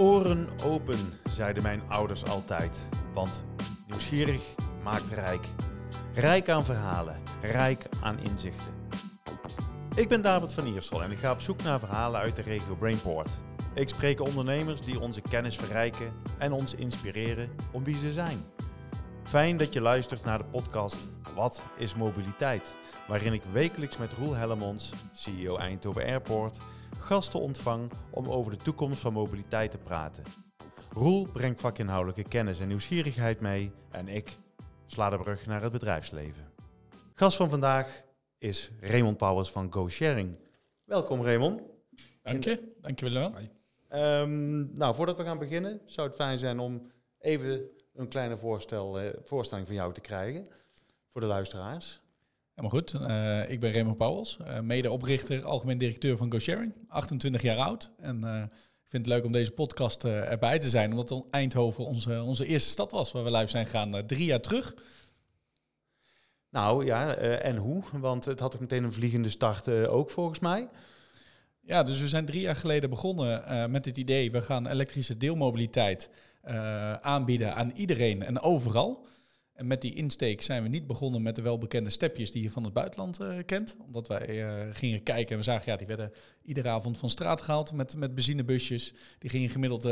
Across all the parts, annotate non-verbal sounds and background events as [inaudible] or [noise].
Oren open, zeiden mijn ouders altijd. Want nieuwsgierig maakt rijk. Rijk aan verhalen, rijk aan inzichten. Ik ben David van Iersel en ik ga op zoek naar verhalen uit de regio Brainport. Ik spreek ondernemers die onze kennis verrijken en ons inspireren om wie ze zijn. Fijn dat je luistert naar de podcast Wat is mobiliteit? Waarin ik wekelijks met Roel Hellemons, CEO Eindhoven Airport, gasten ontvang om over de toekomst van mobiliteit te praten. Roel brengt vakinhoudelijke kennis en nieuwsgierigheid mee en ik sla de brug naar het bedrijfsleven. Gast van vandaag is Raymond Powers van GoSharing. Welkom Raymond. Dank je, dank je wel. Um, nou, voordat we gaan beginnen, zou het fijn zijn om even een kleine voorstel, uh, voorstelling van jou te krijgen voor de luisteraars. Helemaal goed. Uh, ik ben Raymond Pauwels, uh, medeoprichter, algemeen directeur van GoSharing, 28 jaar oud. En ik vind het leuk om deze podcast erbij te zijn, omdat Eindhoven onze, onze eerste stad was waar we live zijn gegaan drie jaar terug. Nou ja, en hoe? Want het had ook meteen een vliegende start ook volgens mij. Ja, dus we zijn drie jaar geleden begonnen uh, met het idee, we gaan elektrische deelmobiliteit uh, aanbieden aan iedereen en overal. Met die insteek zijn we niet begonnen met de welbekende stepjes die je van het buitenland uh, kent. Omdat wij gingen kijken en we zagen, ja, die werden iedere avond van straat gehaald met, met benzinebusjes. Die gingen gemiddeld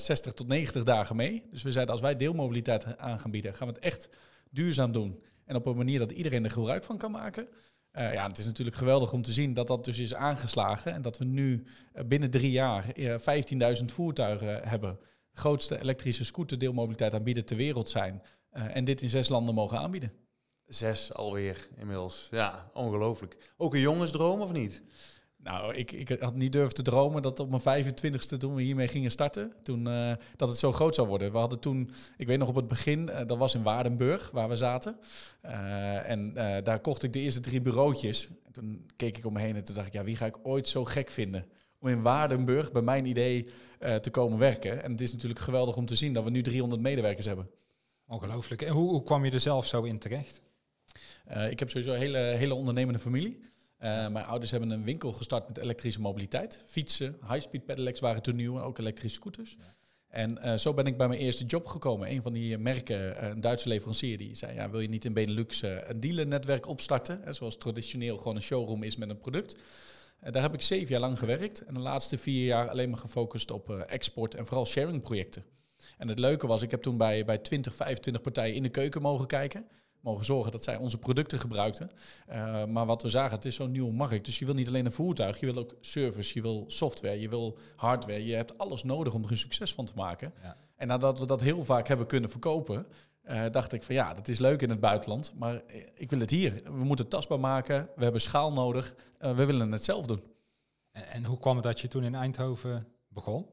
60 tot 90 dagen mee. Dus we zeiden, als wij deelmobiliteit aan gaan bieden, gaan we het echt duurzaam doen. En op een manier dat iedereen er gebruik van kan maken. Ja, het is natuurlijk geweldig om te zien dat dat dus is aangeslagen. En dat we nu binnen drie jaar uh, 15.000 voertuigen hebben. Grootste elektrische scooterdeelmobiliteit aanbieden ter wereld zijn. En dit in zes landen mogen aanbieden. Zes alweer inmiddels. Ja, ongelooflijk. Ook een jongensdroom of niet? Nou, ik, ik had niet durven te dromen dat op mijn 25ste, toen we hiermee gingen starten, toen, uh, dat het zo groot zou worden. We hadden toen, ik weet nog op het begin, uh, dat was in Waardenburg, waar we zaten. Uh, en daar kocht ik de eerste drie bureautjes. En toen keek ik om me heen en toen dacht ik, ja, wie ga ik ooit zo gek vinden? Om in Waardenburg bij mijn idee te komen werken. En het is natuurlijk geweldig om te zien dat we nu 300 medewerkers hebben. Ongelooflijk. En hoe, hoe kwam je er zelf zo in terecht? ik heb sowieso een hele, hele ondernemende familie. Uh, mijn ouders hebben een winkel gestart met elektrische mobiliteit. Fietsen, high-speed pedelecs waren toen nieuw en ook elektrische scooters. En uh, zo ben ik bij mijn eerste job gekomen. Een van die merken, een Duitse leverancier, die zei... Ja, wil je niet in Benelux een dealernetwerk opstarten? zoals traditioneel gewoon een showroom is met een product. daar heb ik zeven jaar lang gewerkt. En de laatste vier jaar alleen maar gefocust op export en vooral sharing projecten. En het leuke was, ik heb toen bij, bij 20, 25 partijen in de keuken mogen kijken mogen zorgen dat zij onze producten gebruikten. Uh, maar wat we zagen, het is zo'n nieuwe markt. Dus je wil niet alleen een voertuig, je wil ook service, je wil software, je wil hardware. Je hebt alles nodig om er een succes van te maken. Ja. En nadat we dat heel vaak hebben kunnen verkopen, uh, dacht ik van ja, dat is leuk in het buitenland, maar ik wil het hier. We moeten het tastbaar maken, we hebben schaal nodig, uh, we willen het zelf doen. En, en hoe kwam het dat je toen in Eindhoven begon?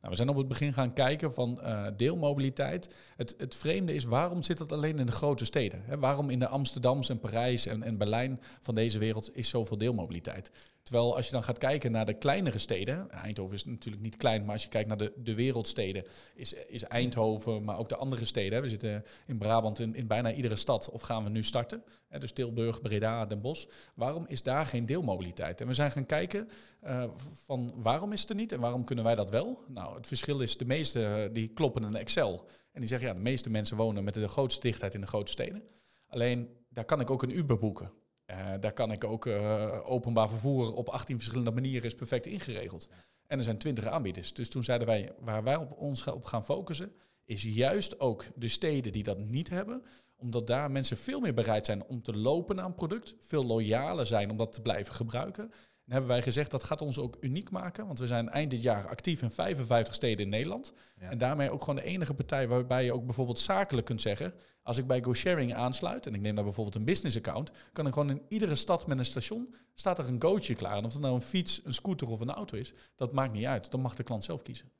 Nou, we zijn op het begin gaan kijken van uh, deelmobiliteit. Het, het vreemde is, waarom zit dat alleen in de grote steden? Waarom in de Amsterdams en Parijs en, en Berlijn van deze wereld is zoveel deelmobiliteit? Terwijl als je dan gaat kijken naar de kleinere steden, Eindhoven is natuurlijk niet klein, maar als je kijkt naar de, de wereldsteden, is, is Eindhoven, maar ook de andere steden. We zitten in Brabant in, in bijna iedere stad, of gaan we nu starten? Dus Tilburg, Breda, Den Bosch. Waarom is daar geen deelmobiliteit? En we zijn gaan kijken uh, van waarom is het er niet en waarom kunnen wij dat wel? Nou, het verschil is, de meeste eh, die kloppen een Excel. En die zeggen, ja, de meeste mensen wonen met de grootste dichtheid in de grote steden. Alleen, daar kan ik ook een Uber boeken. Uh, daar kan ik ook uh, openbaar vervoer op 18 verschillende manieren is perfect ingeregeld. En er zijn 20 aanbieders. Dus toen zeiden wij, waar wij op ons op gaan focussen, is juist ook de steden die dat niet hebben. Omdat daar mensen veel meer bereid zijn om te lopen naar een product. Veel loyaler zijn om dat te blijven gebruiken hebben wij gezegd dat gaat ons ook uniek maken. Want we zijn eind dit jaar actief in 55 steden in Nederland. En daarmee ook gewoon de enige partij waarbij je ook bijvoorbeeld zakelijk kunt zeggen. Als ik bij GoSharing aansluit en ik neem daar bijvoorbeeld een business account, kan ik gewoon in iedere stad met een station staat er een gootje klaar. En of het nou een fiets, een scooter of een auto is, dat maakt niet uit. Dan mag de klant zelf kiezen.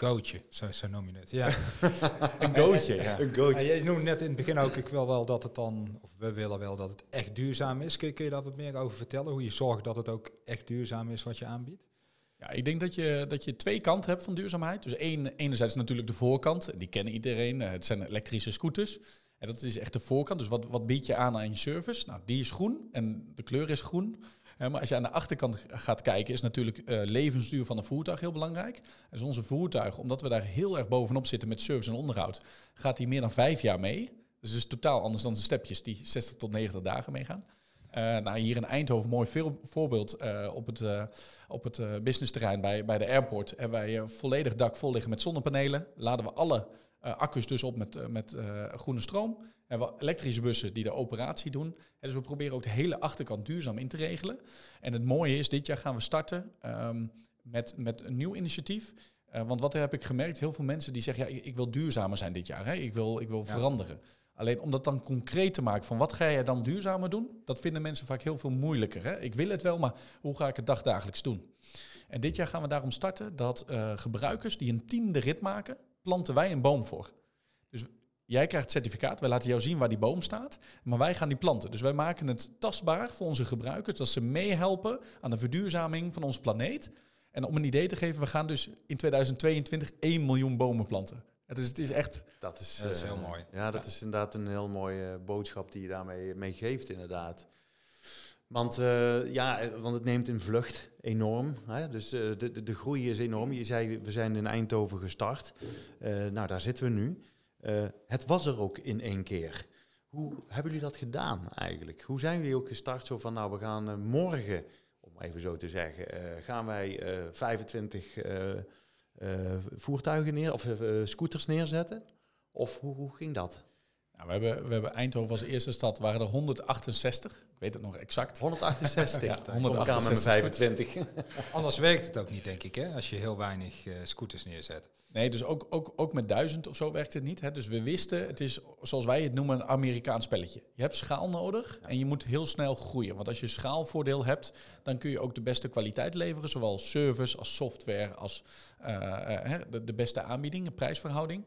Een gootje, zo, zo noem je het. Ja. [laughs] een gootje, ja. Een gootje. Ja, je noemde net in het begin ook, ik wil wel dat het dan, of we willen wel dat het echt duurzaam is. Kun je, kun je daar wat meer over vertellen? Hoe je zorgt dat het ook echt duurzaam is wat je aanbiedt? Ja, ik denk dat je, dat je twee kanten hebt van duurzaamheid. Dus één, enerzijds natuurlijk de voorkant, die kennen iedereen. Het zijn elektrische scooters. En dat is echt de voorkant. Dus wat, wat bied je aan aan je service? Nou, die is groen en de kleur is groen. Maar als je aan de achterkant gaat kijken, is natuurlijk uh, levensduur van een voertuig heel belangrijk. Dus onze voertuig, omdat we daar heel erg bovenop zitten met service en onderhoud, gaat die meer dan vijf jaar mee. Dus is totaal anders dan de stepjes die 60 tot 90 dagen meegaan. Uh, nou, hier in Eindhoven, mooi veel voorbeeld uh, op het, op het businessterrein bij, bij de airport. Hebben wij volledig dak vol liggen met zonnepanelen. Laden we alle accu's dus op met, met groene stroom. Hebben we elektrische bussen die de operatie doen. En dus we proberen ook de hele achterkant duurzaam in te regelen. En het mooie is, dit jaar gaan we starten um, met, met een nieuw initiatief. want wat heb ik gemerkt? Heel veel mensen die zeggen, ja, ik, ik wil duurzamer zijn dit jaar. Hè? Ik wil, ik wil ja. veranderen. Alleen om dat dan concreet te maken van wat ga je dan duurzamer doen, dat vinden mensen vaak heel veel moeilijker. Hè? Ik wil het wel, maar hoe ga ik het dagdagelijks doen? En dit jaar gaan we daarom starten dat uh, gebruikers die een tiende rit maken, planten wij een boom voor. Dus jij krijgt het certificaat, wij laten jou zien waar die boom staat, maar wij gaan die planten. Dus wij maken het tastbaar voor onze gebruikers, dat ze meehelpen aan de verduurzaming van onze planeet. En om een idee te geven, we gaan dus in 2022 1 miljoen bomen planten. Dus het is echt... Dat is, dat is heel mooi. Ja, dat is inderdaad een heel mooie boodschap die je daarmee mee geeft, inderdaad. Want, uh, ja, want het neemt in vlucht enorm. Hè? Dus uh, de, de, de, groei is enorm. Je zei, we zijn in Eindhoven gestart. Uh, nou, daar zitten we nu. het was er ook in één keer. Hoe hebben jullie dat gedaan eigenlijk? Hoe zijn jullie ook gestart? Zo van, nou, we gaan morgen, om even zo te zeggen, gaan wij 25 uh, voertuigen neer of scooters neerzetten? Of hoe, hoe ging dat? Nou, we, hebben, we hebben Eindhoven als eerste stad, waren er 168. Ik weet het nog exact. 168? [laughs] ja, 168. 25. [laughs] Anders werkt het ook niet, denk ik, hè, als je heel weinig uh, scooters neerzet. Nee, dus ook, ook, ook met duizend of zo werkt het niet. Hè. Dus we wisten, het is zoals wij het noemen, een Amerikaans spelletje. Je hebt schaal nodig en je moet heel snel groeien. Want als je schaalvoordeel hebt, dan kun je ook de beste kwaliteit leveren. Zowel service als software als uh, uh, de, de, beste aanbieding, de prijsverhouding.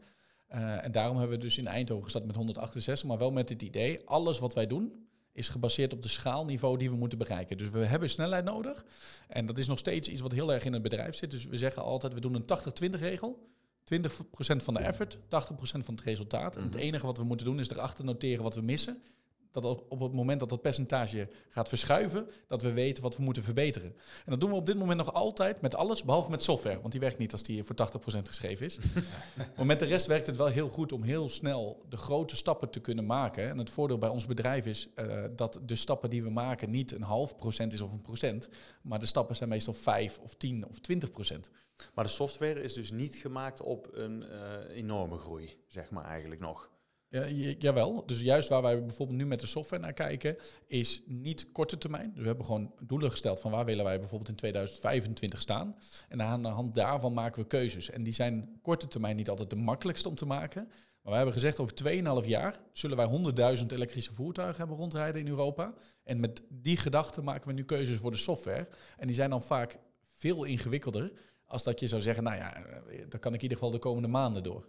Uh, en daarom hebben we dus in Eindhoven gestart met 168, maar wel met het idee, alles wat wij doen is gebaseerd op de schaalniveau die we moeten bereiken. Dus we hebben snelheid nodig. En dat is nog steeds iets wat heel erg in het bedrijf zit. Dus we zeggen altijd, we doen een 80-20 regel. 20% van de effort, 80% van het resultaat. En het mhm. enige wat we moeten doen is erachter noteren wat we missen dat op, het moment dat dat percentage gaat verschuiven, dat we weten wat we moeten verbeteren. En dat doen we op dit moment nog altijd met alles, behalve met software, want die werkt niet als die voor 80% geschreven is. [laughs] maar met de rest werkt het wel heel goed om heel snel de grote stappen te kunnen maken. En het voordeel bij ons bedrijf is uh, dat de stappen die we maken niet een half procent is of een procent, maar de stappen zijn meestal 5 of 10 of 20 procent. Maar de software is dus niet gemaakt op een uh, enorme groei, zeg maar eigenlijk nog. Ja, jawel. Dus juist waar wij bijvoorbeeld nu met de software naar kijken, is niet korte termijn. Dus we hebben gewoon doelen gesteld van waar willen wij bijvoorbeeld in 2025 staan. En aan de hand daarvan maken we keuzes. En die zijn korte termijn niet altijd de makkelijkste om te maken. Maar we hebben gezegd over 2,5 jaar zullen wij 100.000 elektrische voertuigen hebben rondrijden in Europa. En met die gedachte maken we nu keuzes voor de software. En die zijn dan vaak veel ingewikkelder als dat je zou zeggen, nou ja, eh, dan kan ik in ieder geval de komende maanden door.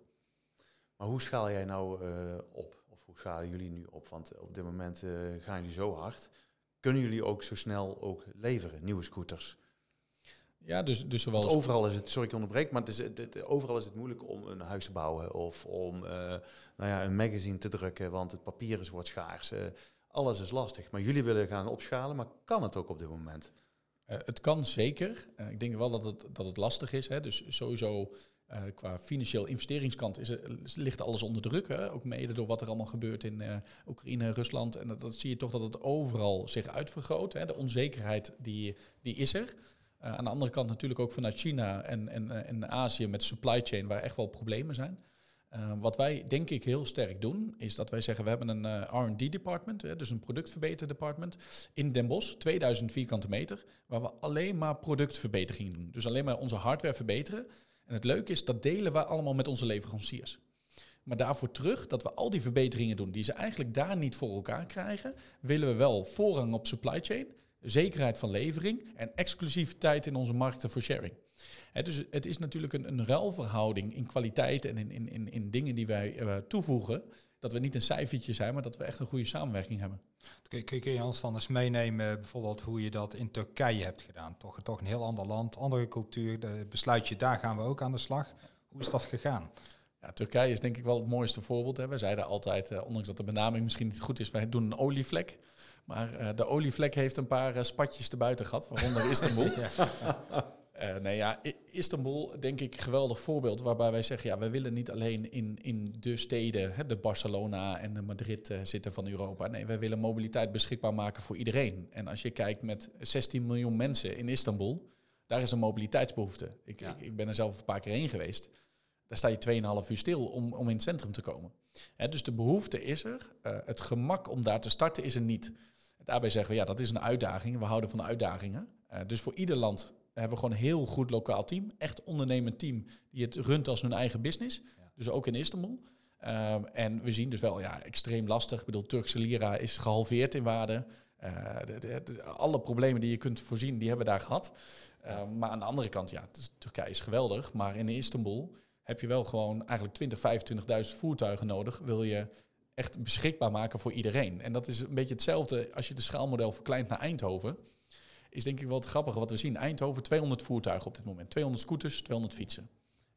Maar hoe schaal jij nou uh, op? Of hoe schalen jullie nu op? Want op dit moment uh, gaan jullie zo hard. Kunnen jullie ook zo snel ook leveren, nieuwe scooters? Ja, dus, dus zowel... Want overal is het, sorry ik onderbreek, maar het is, het, overal is het moeilijk om een huis te bouwen of om uh, nou ja, een magazine te drukken, want het papier is wordt schaars. alles is lastig. Maar jullie willen gaan opschalen, maar kan het ook op dit moment? het kan zeker. ik denk wel dat het, dat het lastig is. Hè. Dus sowieso uh, qua financieel investeringskant is, ligt alles onder druk. Hè? Ook mede door wat er allemaal gebeurt in uh, Oekraïne, Rusland. En dat, zie je toch dat het overal zich uitvergroot. Hè? De onzekerheid die, die is er. Uh, aan de andere kant natuurlijk ook vanuit China en, en, Azië met supply chain, waar echt wel problemen zijn. wat wij denk ik heel sterk doen, is dat wij zeggen, we hebben een R&D department, dus een productverbeterdepartment in Den Bosch, 2000 vierkante meter, waar we alleen maar productverbeteringen doen. Dus alleen maar onze hardware verbeteren. En het leuke is, dat delen we allemaal met onze leveranciers. Maar daarvoor terug, dat we al die verbeteringen doen die ze eigenlijk daar niet voor elkaar krijgen, willen we wel voorrang op supply chain, zekerheid van levering en exclusiviteit in onze markten voor sharing. dus het is natuurlijk een, een ruilverhouding in kwaliteit en in, in, in, in dingen die wij uh, toevoegen. Dat we niet een cijfertje zijn, maar dat we echt een goede samenwerking hebben. Kun, kun, kun je ons dan eens meenemen, bijvoorbeeld hoe je dat in Turkije hebt gedaan? Toch, toch een heel ander land, andere cultuur. De besluit je, daar gaan we ook aan de slag. Hoe is dat gegaan? Ja, Turkije is denk ik wel het mooiste voorbeeld. Hè. We zeiden altijd, uh, ondanks dat de benaming misschien niet goed is, wij doen een olievlek. Maar uh, de olievlek heeft een paar uh, spatjes erbuiten gehad, waaronder [laughs] Istanbul. ja. Uh, nee, ja, Istanbul, denk ik, geweldig voorbeeld waarbij wij zeggen, ja, wij willen niet alleen in, in de steden, hè, de Barcelona en de Madrid uh, zitten van Europa. Nee, wij willen mobiliteit beschikbaar maken voor iedereen. En als je kijkt met 16 miljoen mensen in Istanbul, daar is een mobiliteitsbehoefte. Ik, ja. ik, ik, ben er zelf een paar keer heen geweest. Daar sta je 2,5 uur stil om, om in het centrum te komen. Hè, dus de behoefte is er. Uh, het gemak om daar te starten is er niet. Daarbij zeggen we, ja, dat is een uitdaging. We houden van uitdagingen. dus voor ieder land we hebben gewoon een heel goed lokaal team. Echt ondernemend team die het runt als hun eigen business. Dus ook in Istanbul. Um, en we zien dus wel, ja, extreem lastig. Ik bedoel, Turkse lira is gehalveerd in waarde. Uh, de, de, de, alle problemen die je kunt voorzien, die hebben we daar gehad. Uh, maar aan de andere kant, ja, Turkije is geweldig. Maar in Istanbul heb je wel gewoon eigenlijk 20, 25.000 voertuigen nodig. Wil je echt beschikbaar maken voor iedereen. En dat is een beetje hetzelfde als je de schaalmodel verkleint naar Eindhoven is denk ik wel het grappige wat we zien. Eindhoven, 200 voertuigen op dit moment. 200 scooters, 200 fietsen.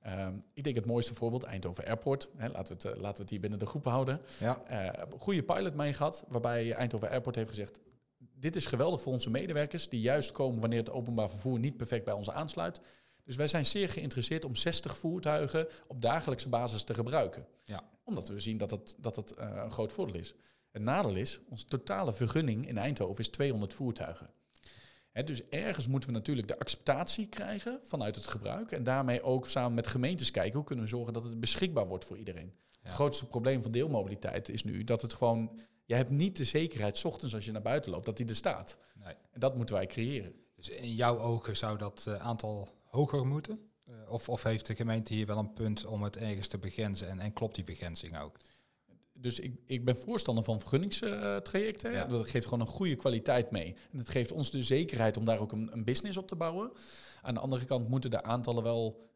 Uh, ik denk het mooiste voorbeeld, Eindhoven Airport. Hè, laten, we het, uh, laten we het hier binnen de groep houden. Ja. Uh, goede pilot mee gehad, waarbij Eindhoven Airport heeft gezegd... dit is geweldig voor onze medewerkers die juist komen wanneer het openbaar vervoer niet perfect bij ons aansluit. Dus wij zijn zeer geïnteresseerd om 60 voertuigen op dagelijkse basis te gebruiken. Ja. Omdat we zien dat dat het uh, een groot voordeel is. Het nadeel is, onze totale vergunning in Eindhoven is 200 voertuigen dus ergens moeten we natuurlijk de acceptatie krijgen vanuit het gebruik. En daarmee ook samen met gemeentes kijken hoe kunnen we zorgen dat het beschikbaar wordt voor iedereen. Het grootste probleem van deelmobiliteit is nu dat het gewoon. Je hebt niet de zekerheid, s ochtends als je naar buiten loopt, dat die er staat. Nee. En dat moeten wij creëren. Dus in jouw ogen zou dat uh, aantal hoger moeten? Uh, of, of heeft de gemeente hier wel een punt om het ergens te begrenzen? En, en klopt die begrenzing ook? Dus ik, ik ben voorstander van vergunningstrajecten. Ja. Dat geeft gewoon een goede kwaliteit mee. En het geeft ons de zekerheid om daar ook een, een business op te bouwen. Aan de andere kant moeten de aantallen wel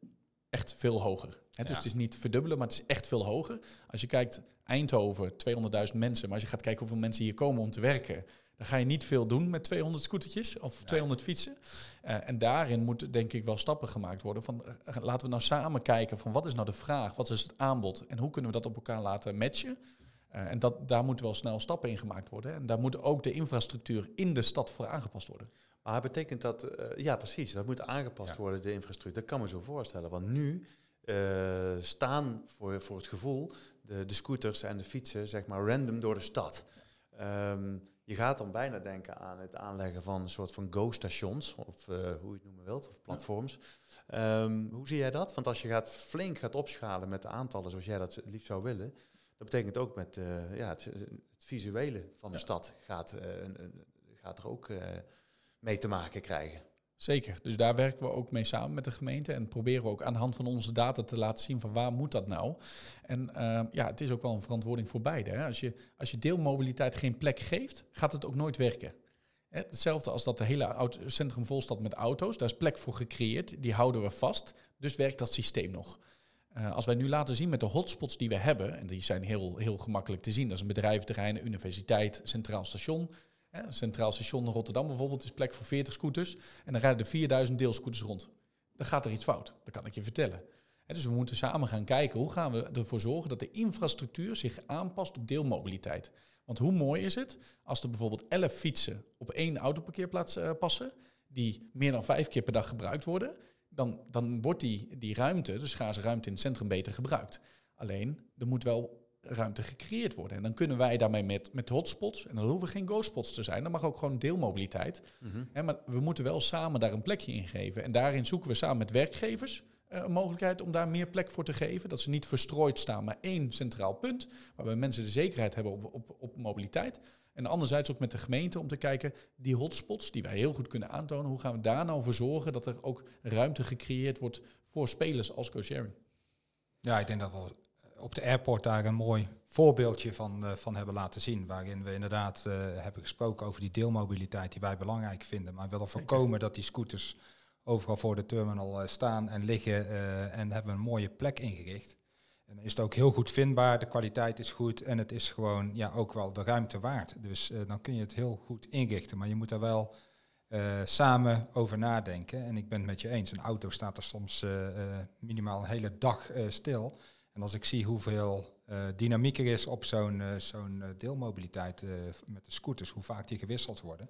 echt veel hoger. Hè? Dus het is niet verdubbelen, maar het is echt veel hoger. Als je kijkt, Eindhoven, 200.000 mensen. Maar als je gaat kijken hoeveel mensen hier komen om te werken... dan ga je niet veel doen met 200 scootertjes of 200 fietsen. Uh, en daarin moeten denk ik wel stappen gemaakt worden. Van, uh, laten we nou samen kijken van wat is nou de vraag? Wat is het aanbod? En hoe kunnen we dat op elkaar laten matchen? Uh, en dat, daar moeten wel snel stappen in gemaakt worden. En daar moet ook de infrastructuur in de stad voor aangepast worden. Maar betekent dat, ja precies, dat moet aangepast ja. worden, de infrastructuur. Dat kan me zo voorstellen. Want nu staan voor, voor het gevoel de, de scooters en de fietsen zeg maar random door de stad. Um, je gaat dan bijna denken aan het aanleggen van een soort van go-stations, of uh, hoe je het noemen wilt, of platforms. Um, hoe zie jij dat? Want als je gaat flink gaat opschalen met de aantallen zoals jij dat het liefst zou willen, dat betekent ook met uh, ja, het, het, visuele van de ja. stad gaat, gaat er ook mee te maken krijgen. Zeker, dus daar werken we ook mee samen met de gemeente en proberen we ook aan de hand van onze data te laten zien van waar moet dat nou. En uh, ja, het is ook wel een verantwoording voor beide. Hè. Als, je, als je deelmobiliteit geen plek geeft, gaat het ook nooit werken. Hetzelfde als dat de hele centrum vol staat met auto's, daar is plek voor gecreëerd, die houden we vast, dus werkt dat systeem nog. Uh, als wij nu laten zien met de hotspots die we hebben, en die zijn heel, heel gemakkelijk te zien, dat is een bedrijventerrein, universiteit, centraal station, Centraal Station Rotterdam bijvoorbeeld is plek voor 40 scooters. En dan rijden er 4000 deelscooters rond. Dan gaat er iets fout. Dat kan ik je vertellen. dus we moeten samen gaan kijken hoe gaan we ervoor zorgen dat de infrastructuur zich aanpast op deelmobiliteit. Want hoe mooi is het als er bijvoorbeeld 11 fietsen op één autoparkeerplaats uh, passen, die meer dan vijf keer per dag gebruikt worden, dan, dan wordt die, die ruimte, de schaarse ruimte in het centrum, beter gebruikt. Alleen, er moet wel ruimte gecreëerd worden. En dan kunnen wij daarmee met, met hotspots, en dan hoeven geen go-spots te zijn, dan mag ook gewoon deelmobiliteit. Mm maar we moeten wel samen daar een plekje in geven. En daarin zoeken we samen met werkgevers uh, een mogelijkheid om daar meer plek voor te geven. Dat ze niet verstrooid staan, maar één centraal punt, waarbij mensen de zekerheid hebben op, op, op mobiliteit. En anderzijds ook met de gemeente om te kijken, die hotspots die wij heel goed kunnen aantonen, hoe gaan we daar nou voor zorgen dat er ook ruimte gecreëerd wordt voor spelers als co-sharing? Ja, ik denk dat we op de airport daar een mooi voorbeeldje van, uh, van hebben laten zien. Waarin we inderdaad uh, hebben gesproken over die deelmobiliteit die wij belangrijk vinden. Maar willen voorkomen dat die scooters overal voor de terminal uh, staan en liggen. en hebben een mooie plek ingericht. En is het ook heel goed vindbaar, de kwaliteit is goed en het is gewoon ja, ook wel de ruimte waard. Dus dan kun je het heel goed inrichten. Maar je moet daar wel samen over nadenken. En ik ben het met je eens, een auto staat er soms minimaal een hele dag stil. En als ik zie hoeveel uh, dynamiek er is op zo'n zo'n deelmobiliteit met de scooters, hoe vaak die gewisseld worden,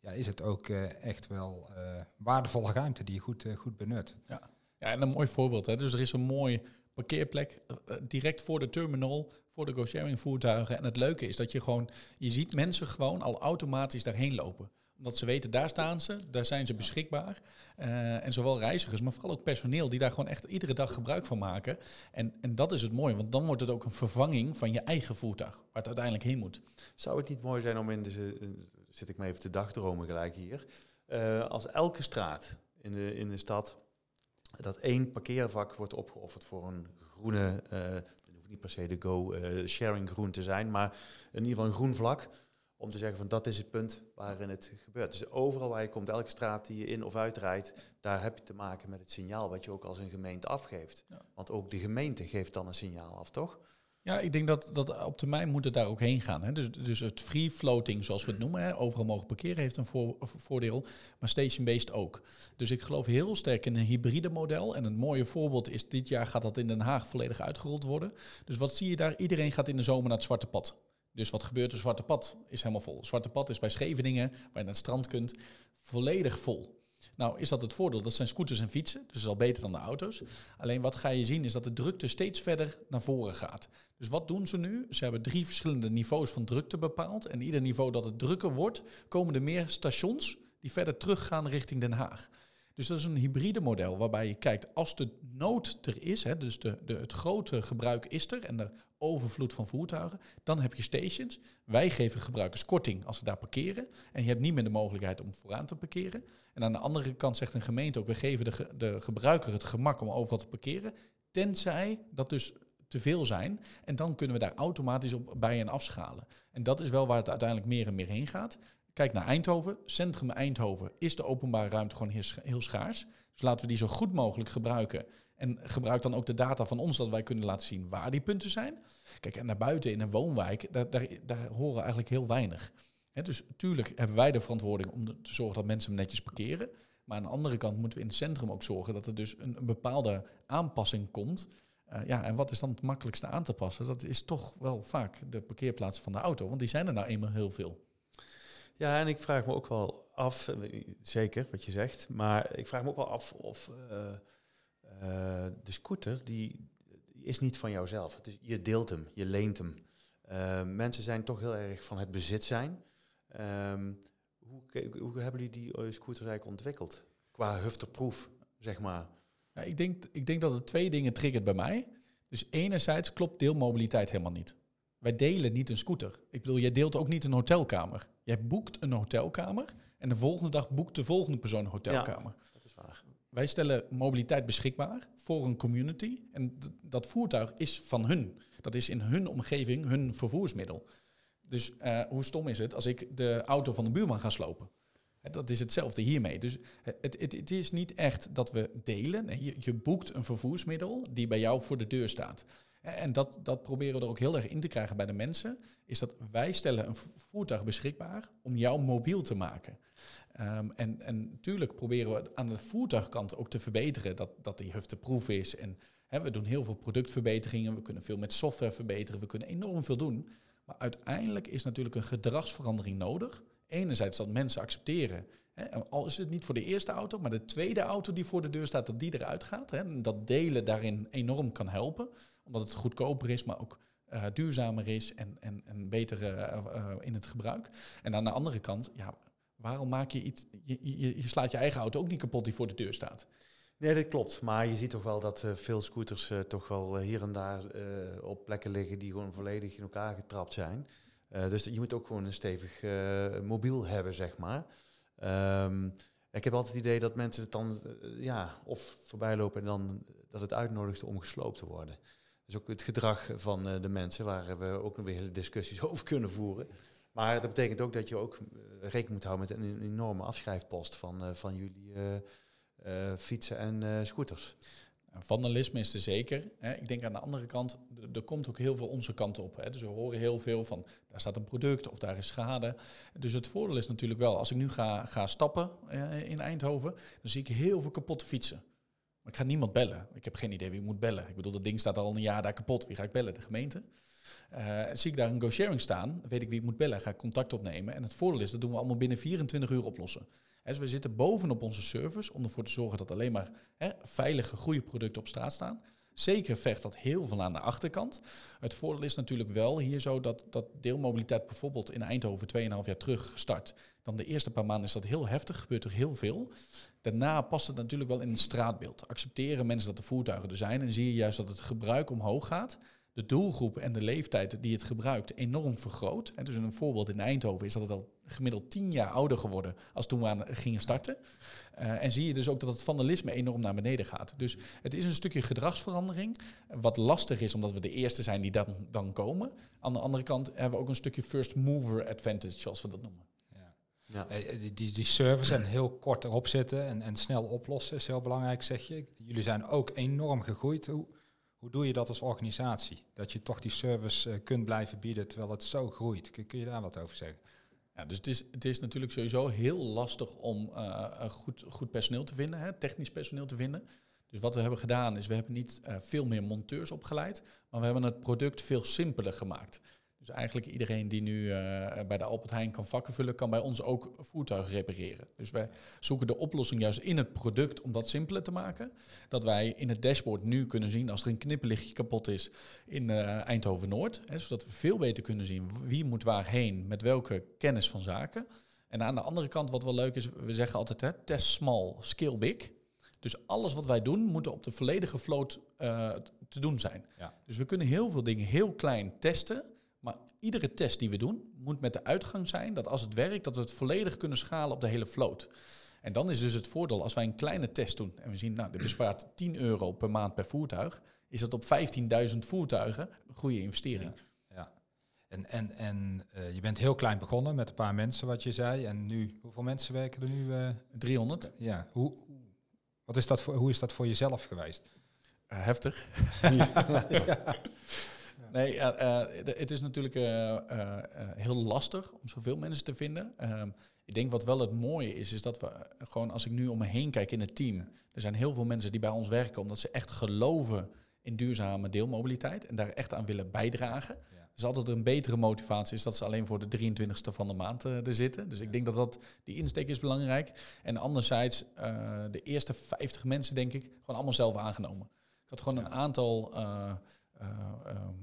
ja, is het ook echt wel waardevolle ruimte die je goed, goed benut. Ja. ja, en een mooi voorbeeld. Hè? Dus er is een mooi parkeerplek direct voor de terminal, voor de go-sharing voertuigen. En het leuke is dat je gewoon, je ziet mensen gewoon al automatisch daarheen lopen omdat ze weten, daar staan ze, daar zijn ze beschikbaar. Uh, en zowel reizigers, maar vooral ook personeel die daar gewoon echt iedere dag gebruik van maken. En, en dat is het mooie, want dan wordt het ook een vervanging van je eigen voertuig, waar het uiteindelijk heen moet. Zou het niet mooi zijn om in de, zit ik me even te dagdromen gelijk hier, uh, als elke straat in de, in de stad, dat één parkeervak wordt opgeofferd voor een groene, uh, hoeft niet per se de go-sharing groen te zijn, maar in ieder geval een groen vlak om te zeggen van dat is het punt waarin het gebeurt. Dus overal waar je komt, elke straat die je in of uitrijdt, daar heb je te maken met het signaal wat je ook als een gemeente afgeeft. Want ook de gemeente geeft dan een signaal af, toch? Ja, ik denk dat, dat op termijn moet het daar ook heen gaan. Hè. Dus, dus het free floating, zoals we het noemen, hè, overal mogen parkeren, heeft een voor, voordeel, maar station-based ook. Dus ik geloof heel sterk in een hybride model. En een mooie voorbeeld is, dit jaar gaat dat in Den Haag volledig uitgerold worden. Dus wat zie je daar? Iedereen gaat in de zomer naar het zwarte pad. Dus wat gebeurt er? Zwarte Pad is helemaal vol. Zwarte Pad is bij Scheveningen, waar je naar het strand kunt, volledig vol. Nou is dat het voordeel, dat zijn scooters en fietsen, dus dat is al beter dan de auto's. Alleen wat ga je zien is dat de drukte steeds verder naar voren gaat. Dus wat doen ze nu? Ze hebben drie verschillende niveaus van drukte bepaald. En ieder niveau dat het drukker wordt, komen er meer stations die verder teruggaan richting Den Haag. Dus dat is een hybride model waarbij je kijkt als de nood er is, hè, dus de, de, het grote gebruik is er en de overvloed van voertuigen, dan heb je stations. Wij geven gebruikers korting als ze daar parkeren en je hebt niet meer de mogelijkheid om vooraan te parkeren. En aan de andere kant zegt een gemeente ook, we geven de, de gebruiker het gemak om overal te parkeren, tenzij dat dus te veel zijn. En dan kunnen we daar automatisch op bij en afschalen. En dat is wel waar het uiteindelijk meer en meer heen gaat. Kijk naar Eindhoven. Centrum Eindhoven is de openbare ruimte gewoon heel schaars. Dus laten we die zo goed mogelijk gebruiken. En gebruik dan ook de data van ons, dat wij kunnen laten zien waar die punten zijn. Kijk, en naar buiten in een woonwijk, daar, daar, horen eigenlijk heel weinig. dus tuurlijk hebben wij de verantwoording om te zorgen dat mensen netjes parkeren. Maar aan de andere kant moeten we in het centrum ook zorgen dat er dus een, bepaalde aanpassing komt. Uh, ja, en wat is dan het makkelijkste aan te passen? Dat is toch wel vaak de parkeerplaats van de auto, want die zijn er nou eenmaal heel veel. Ja, en ik vraag me ook wel af, eh, zeker wat je zegt, maar ik vraag me ook wel af of uh, uh, de scooter, die, is niet van jouzelf. Het is, je deelt hem, je leent hem. mensen zijn toch heel erg van het bezit zijn. Um, hoe, hoe, hebben jullie die scooter eigenlijk ontwikkeld? Qua hufterproef, zeg maar. Ja, ik, denk, ik denk dat het twee dingen triggert bij mij. Dus enerzijds klopt deelmobiliteit helemaal niet. Wij delen niet een scooter. Ik bedoel, jij deelt ook niet een hotelkamer. Jij boekt een hotelkamer en de volgende dag boekt de volgende persoon een hotelkamer. Ja, dat is waar. Wij stellen mobiliteit beschikbaar voor een community en dat voertuig is van hun. Dat is in hun omgeving hun vervoersmiddel. Dus uh, hoe stom is het als ik de auto van de buurman ga slopen? Dat is hetzelfde hiermee. Dus het, het, het is niet echt dat we delen. Je, je boekt een vervoersmiddel die bij jou voor de deur staat. En dat, dat proberen we er ook heel erg in te krijgen bij de mensen. Is dat wij stellen een voertuig beschikbaar om jou mobiel te maken. Um, en, en natuurlijk proberen we aan de voertuigkant ook te verbeteren. Dat, dat die hufteproof is. En we doen heel veel productverbeteringen. We kunnen veel met software verbeteren. We kunnen enorm veel doen. Maar uiteindelijk is natuurlijk een gedragsverandering nodig. Enerzijds dat mensen accepteren. Al is het niet voor de eerste auto, maar de tweede auto die voor de deur staat, dat die eruit gaat. En dat delen daarin enorm kan helpen omdat het goedkoper is, maar ook uh, duurzamer is en, en, en beter uh, in het gebruik. En aan de andere kant, ja, waarom maak je iets... Je, je, slaat je eigen auto ook niet kapot die voor de deur staat. Nee, dat klopt. Maar je ziet toch wel dat veel scooters toch wel hier en daar op plekken liggen die gewoon volledig in elkaar getrapt zijn. dus je moet ook gewoon een stevig mobiel hebben, zeg maar. Um, ik heb altijd het idee dat mensen het dan ja, of voorbij lopen en dan dat het uitnodigt om gesloopt te worden is ook het gedrag van uh, de mensen, waar we ook weer hele discussies [laughs] over kunnen voeren. Maar dat betekent ook dat je ook uh, rekening moet houden met een, enorme afschrijfpost van, uh, van jullie fietsen en scooters. Vandalisme is er zeker. Ik denk aan de andere kant, er komt ook heel veel onze kant op. Dus we horen heel veel van, daar staat een product of daar is schade. Dus het voordeel is natuurlijk wel, als ik nu ga, ga stappen in Eindhoven, dan zie ik heel veel kapotte fietsen. Maar ik ga niemand bellen. Ik heb geen idee wie ik moet bellen. Ik bedoel, dat ding staat al een jaar daar kapot. Wie ga ik bellen? De gemeente. Uh, zie ik daar een go-sharing staan, weet ik wie ik moet bellen, ga ik contact opnemen. En het voordeel is, dat doen we allemaal binnen 24 uur oplossen. Dus we zitten bovenop onze servers om ervoor te zorgen dat alleen maar veilige, goede producten op straat staan. Zeker vecht dat heel veel aan de achterkant. Het voordeel is natuurlijk wel hier zo dat, dat deelmobiliteit bijvoorbeeld in Eindhoven 2,5 jaar terug start. Dan de eerste paar maanden is dat heel heftig, gebeurt er heel veel. Daarna past het natuurlijk wel in het straatbeeld. Accepteren mensen dat de voertuigen er zijn en zie je juist dat het gebruik omhoog gaat de doelgroep en de leeftijd die het gebruikt enorm vergroot. En dus een voorbeeld in Eindhoven is dat het al gemiddeld tien jaar ouder geworden als toen we aan gingen starten. Uh, en zie je dus ook dat het vandalisme enorm naar beneden gaat. Dus het is een stukje gedragsverandering, wat lastig is omdat we de eerste zijn die dan, dan komen. Aan de andere kant hebben we ook een stukje first mover advantage, zoals we dat noemen. Ja. Eh, die, die, die service en heel kort erop zitten en, en snel oplossen is heel belangrijk, zeg je. Jullie zijn ook enorm gegroeid. Hoe, hoe doe je dat als organisatie? Dat je toch die service uh, kunt blijven bieden terwijl het zo groeit. Kun, je daar wat over zeggen? Ja, dus het is, het is natuurlijk sowieso heel lastig om uh, goed, goed personeel te vinden, hè, technisch personeel te vinden. Dus wat we hebben gedaan is, we hebben niet uh, veel meer monteurs opgeleid, maar we hebben het product veel simpeler gemaakt. Dus eigenlijk iedereen die nu uh, bij de Albert Heijn kan vakken vullen, kan bij ons ook voertuigen repareren. Dus wij zoeken de oplossing juist in het product om dat simpeler te maken. Dat wij in het dashboard nu kunnen zien als er een knipperlichtje kapot is in uh, Eindhoven Noord. Hè, zodat we veel beter kunnen zien wie moet waarheen met welke kennis van zaken. En aan de andere kant, wat wel leuk is, we zeggen altijd hè, test small, scale big. Dus alles wat wij doen, moet op de volledige vloot uh, te doen zijn. Ja. Dus we kunnen heel veel dingen heel klein testen. Maar iedere test die we doen, moet met de uitgang zijn dat als het werkt, dat we het volledig kunnen schalen op de hele vloot. En dan is dus het voordeel, als wij een kleine test doen en we zien, nou, dit bespaart 10 euro per maand per voertuig, is dat op 15.000 voertuigen een goede investering. Ja. En, en, en uh, je bent heel klein begonnen met een paar mensen, wat je zei. En nu, hoeveel mensen werken er nu? Uh, 300. Ja. Hoe, wat is dat voor, hoe is dat voor jezelf geweest? Uh, heftig. [laughs] [laughs] ja. Nee, uh, het is natuurlijk uh, heel lastig om zoveel mensen te vinden. Ehm, ik denk wat wel het mooie is, is dat we gewoon als ik nu om me heen kijk in het team, er zijn heel veel mensen die bij ons werken omdat ze echt geloven in duurzame deelmobiliteit en daar echt aan willen bijdragen. Ja. Dus altijd een betere motivatie is dat ze alleen voor de 23ste van de maand er zitten. Dus ik denk dat, dat die insteek is belangrijk. En anderzijds, de eerste 50 mensen denk ik gewoon allemaal zelf aangenomen. Ik had gewoon een aantal uh,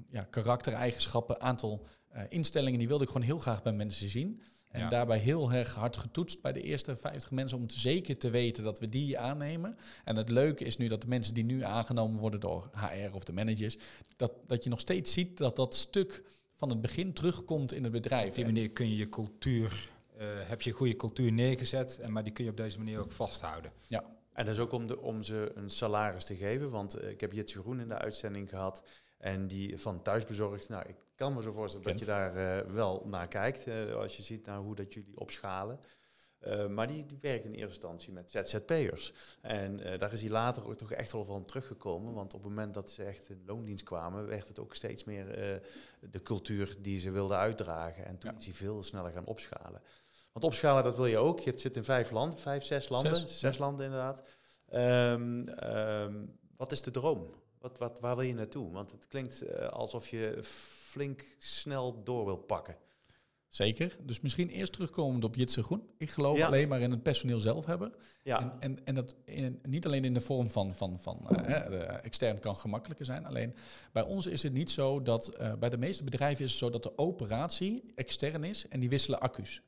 ja, karaktereigenschappen, aantal uh, instellingen, die wilde ik gewoon heel graag bij mensen zien. En ja. daarbij heel erg hard getoetst bij de eerste 50 mensen om te zeker te weten dat we die aannemen. En het leuke is nu dat de mensen die nu aangenomen worden door HR of de managers, dat, dat je nog steeds ziet dat dat stuk van het begin terugkomt in het bedrijf. op die manier kun je je cultuur, uh, heb je goede cultuur neergezet, en maar die kun je op deze manier ook vasthouden. Ja. En dat is ook om, de, om ze een salaris te geven, want uh, ik heb Jitse Groen in de uitzending gehad. En die van thuisbezorgd, nou, ik kan me zo voorstellen dat je daar uh, wel naar kijkt, uh, als je ziet naar hoe dat jullie opschalen. Uh, maar die, die werkt in eerste instantie met ZZP'ers. En daar is hij later ook toch echt wel van teruggekomen. Want op het moment dat ze echt in loondienst kwamen, werd het ook steeds meer de cultuur die ze wilden uitdragen. En toen ja. is hij veel sneller gaan opschalen. Want opschalen, dat wil je ook. Je zit in vijf landen, vijf, zes landen. Zes, zes landen inderdaad. Um, um, wat is de droom? Wat, wat, waar wil je naartoe? Want het klinkt uh, alsof je flink snel door wil pakken. Zeker. Dus misschien eerst terugkomend op Jitse Groen. Ik geloof ja. alleen maar in het personeel zelf hebben. Ja. En, en, en dat in, niet alleen in de vorm van, van, van uh, extern kan gemakkelijker zijn. Alleen bij ons is het niet zo dat, uh, bij de meeste bedrijven is het zo dat de operatie extern is en die wisselen accu's.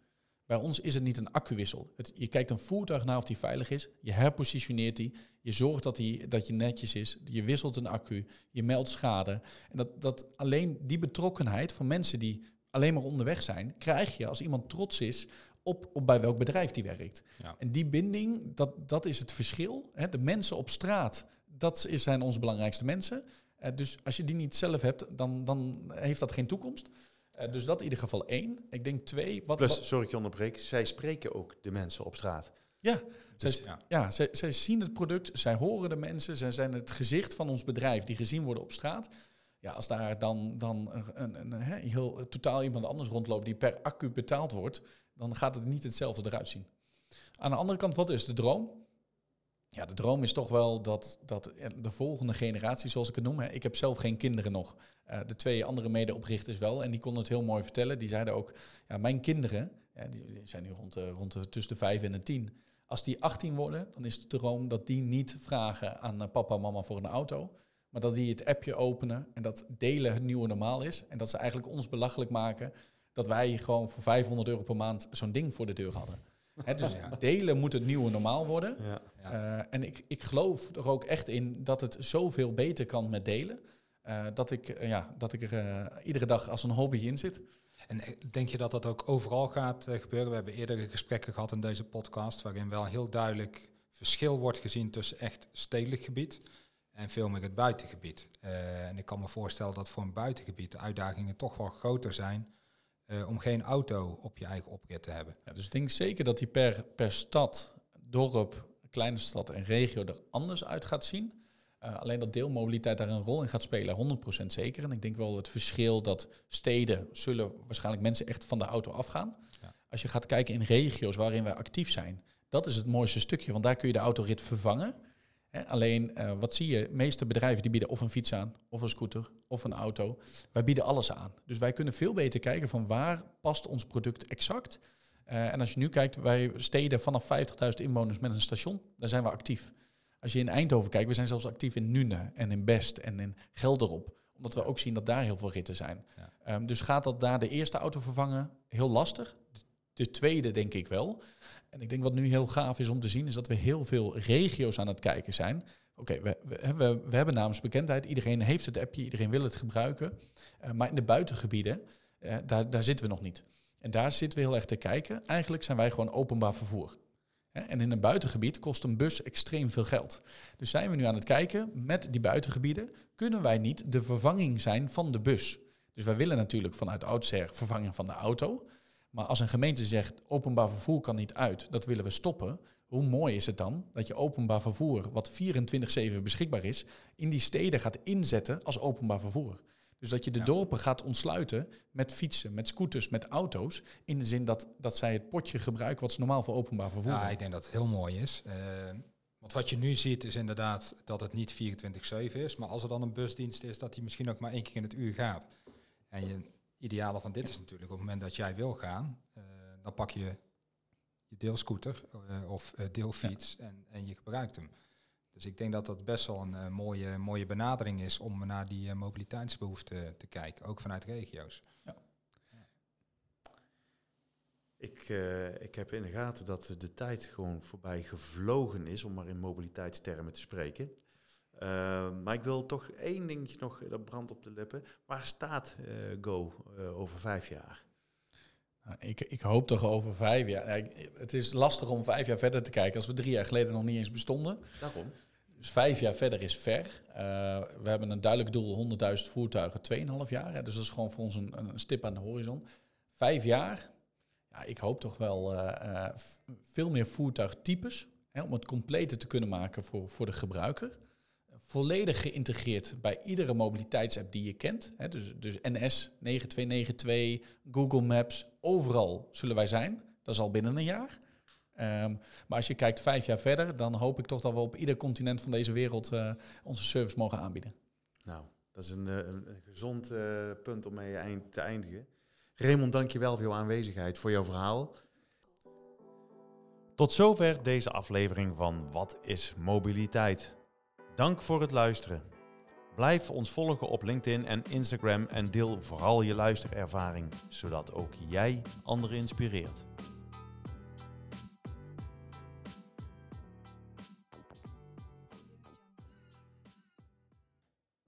Bij ons is het niet een accuwissel. Het, je kijkt een voertuig naar of die veilig is. Je herpositioneert die. Je zorgt dat, die, dat je netjes is. Je wisselt een accu. Je meldt schade. En dat, dat alleen die betrokkenheid van mensen die alleen maar onderweg zijn, krijg je als iemand trots is op, op bij welk bedrijf die werkt. Ja. En die binding, dat, dat is het verschil. Hè. De mensen op straat, dat zijn onze belangrijkste mensen. Uh, dus als je die niet zelf hebt, dan, dan heeft dat geen toekomst. Uh, dus dat in ieder geval één. Ik denk twee. Wat, Plus, sorry ik je onderbreek, zij spreken ook de mensen op straat. Ja, dus, zij, ja. ja zij, zij, zien het product, zij horen de mensen, zij zijn het gezicht van ons bedrijf die gezien worden op straat. Ja, als daar dan, dan een, een, een, een heel totaal iemand anders rondloopt die per accu betaald wordt, dan gaat het niet hetzelfde eruit zien. Aan de andere kant, wat is de droom? Ja, de droom is toch wel dat, dat de volgende generatie, zoals ik het noem, hè, ik heb zelf geen kinderen nog. Uh, de twee andere medeoprichters wel. En die konden het heel mooi vertellen. Die zeiden ook, ja, mijn kinderen, ja, die zijn nu rond, rond tussen de vijf en de tien. Als die 18 worden, dan is de droom dat die niet vragen aan uh, papa en mama voor een auto. Maar dat die het appje openen en dat delen het nieuwe normaal is. En dat ze eigenlijk ons belachelijk maken dat wij gewoon voor 500 euro per maand zo'n ding voor de deur hadden. Dus delen moet het nieuwe normaal worden. Ja. Uh, en ik, ik geloof er ook echt in dat het zoveel beter kan met delen. Uh, dat, ik, uh, ja, dat ik er iedere dag als een hobby in zit. En denk je dat dat ook overal gaat gebeuren? We hebben eerdere gesprekken gehad in deze podcast, waarin wel heel duidelijk verschil wordt gezien tussen echt stedelijk gebied en veel meer het buitengebied. en ik kan me voorstellen dat voor een buitengebied de uitdagingen toch wel groter zijn om geen auto op je eigen oprit te hebben. Ja, dus ik denk zeker dat die per, per stad, dorp, kleine stad en regio er anders uit gaat zien. Uh, alleen dat deelmobiliteit daar een rol in gaat spelen, 100% zeker. En ik denk wel het verschil dat steden zullen waarschijnlijk mensen echt van de auto afgaan. Ja. Als je gaat kijken in regio's waarin wij actief zijn, dat is het mooiste stukje, want daar kun je de autorit vervangen. Alleen, uh, wat zie je? De meeste bedrijven die bieden of een fiets aan, of een scooter, of een auto. Wij bieden alles aan. Dus wij kunnen veel beter kijken van waar past ons product exact. Uh, en als je nu kijkt, wij steden vanaf 50.000 inwoners met een station, daar zijn we actief. Als je in Eindhoven kijkt, we zijn zelfs actief in Nune en in Best en in Gelderop. Omdat we ook zien dat daar heel veel ritten zijn. Ja. Um, dus gaat dat daar de eerste auto vervangen? Heel lastig. De tweede denk ik wel. En ik denk wat nu heel gaaf is om te zien, is dat we heel veel regio's aan het kijken zijn. Oké, we, we, hebben namens bekendheid. Iedereen heeft het appje, iedereen wil het gebruiken. Uh, maar in de buitengebieden, uh, daar, daar zitten we nog niet. En daar zitten we heel erg te kijken. Eigenlijk zijn wij gewoon openbaar vervoer. En in een buitengebied kost een bus extreem veel geld. Dus zijn we nu aan het kijken, met die buitengebieden, kunnen wij niet de vervanging zijn van de bus. Dus wij willen natuurlijk vanuit oudsher vervanging van de auto. Maar als een gemeente zegt, openbaar vervoer kan niet uit, dat willen we stoppen. Hoe mooi is het dan dat je openbaar vervoer, wat 24-7 beschikbaar is, in die steden gaat inzetten als openbaar vervoer. Dus dat je de dorpen gaat ontsluiten met fietsen, met scooters, met auto's. In de zin dat, dat zij het potje gebruiken wat ze normaal voor openbaar vervoer Ja, ik denk dat het heel mooi is. Uh, want wat je nu ziet is inderdaad dat het niet 24-7 is. Maar als er dan een busdienst is, dat die misschien ook maar één keer in het uur gaat. En je ideale van dit is natuurlijk op het moment dat jij wil gaan, uh, dan pak je je deelscooter uh, of deelfiets ja. en, en je gebruikt hem. Dus ik denk dat dat best wel een uh, mooie, mooie benadering is om naar die uh, mobiliteitsbehoeften te kijken, ook vanuit regio's. Ja. Ik, uh, ik heb in de gaten dat de tijd gewoon voorbij gevlogen is, om maar in mobiliteitstermen te spreken. Maar ik wil toch één dingetje nog, dat brandt op de lippen. Waar staat Go over vijf jaar? Nou, ik, ik, hoop toch over vijf jaar. Het is lastig om vijf jaar verder te kijken als we drie jaar geleden nog niet eens bestonden. Daarom. Dus vijf jaar verder is ver. Uh, we hebben een duidelijk doel, 100.000 voertuigen, 2,5 jaar. Hè, dus dat is gewoon voor ons een, een, stip aan de horizon. Vijf jaar, ja, ik hoop toch wel uh, uh, veel meer voertuigtypes. Hè, om het completer te kunnen maken voor, voor de gebruiker. Volledig geïntegreerd bij iedere mobiliteitsapp die je kent. Hè, dus, dus NS, 9292, Google Maps, overal zullen wij zijn. Dat is al binnen een jaar. Um, maar als je kijkt vijf jaar verder, dan hoop ik toch dat we op ieder continent van deze wereld uh, onze service mogen aanbieden. Nou, dat is een, een gezond uh, punt om mee te eindigen. Raymond, dank je wel voor jouw aanwezigheid, voor jouw verhaal. Tot zover deze aflevering van Wat is mobiliteit? Dank voor het luisteren. Blijf ons volgen op LinkedIn en Instagram en deel vooral je luisterervaring, zodat ook jij anderen inspireert.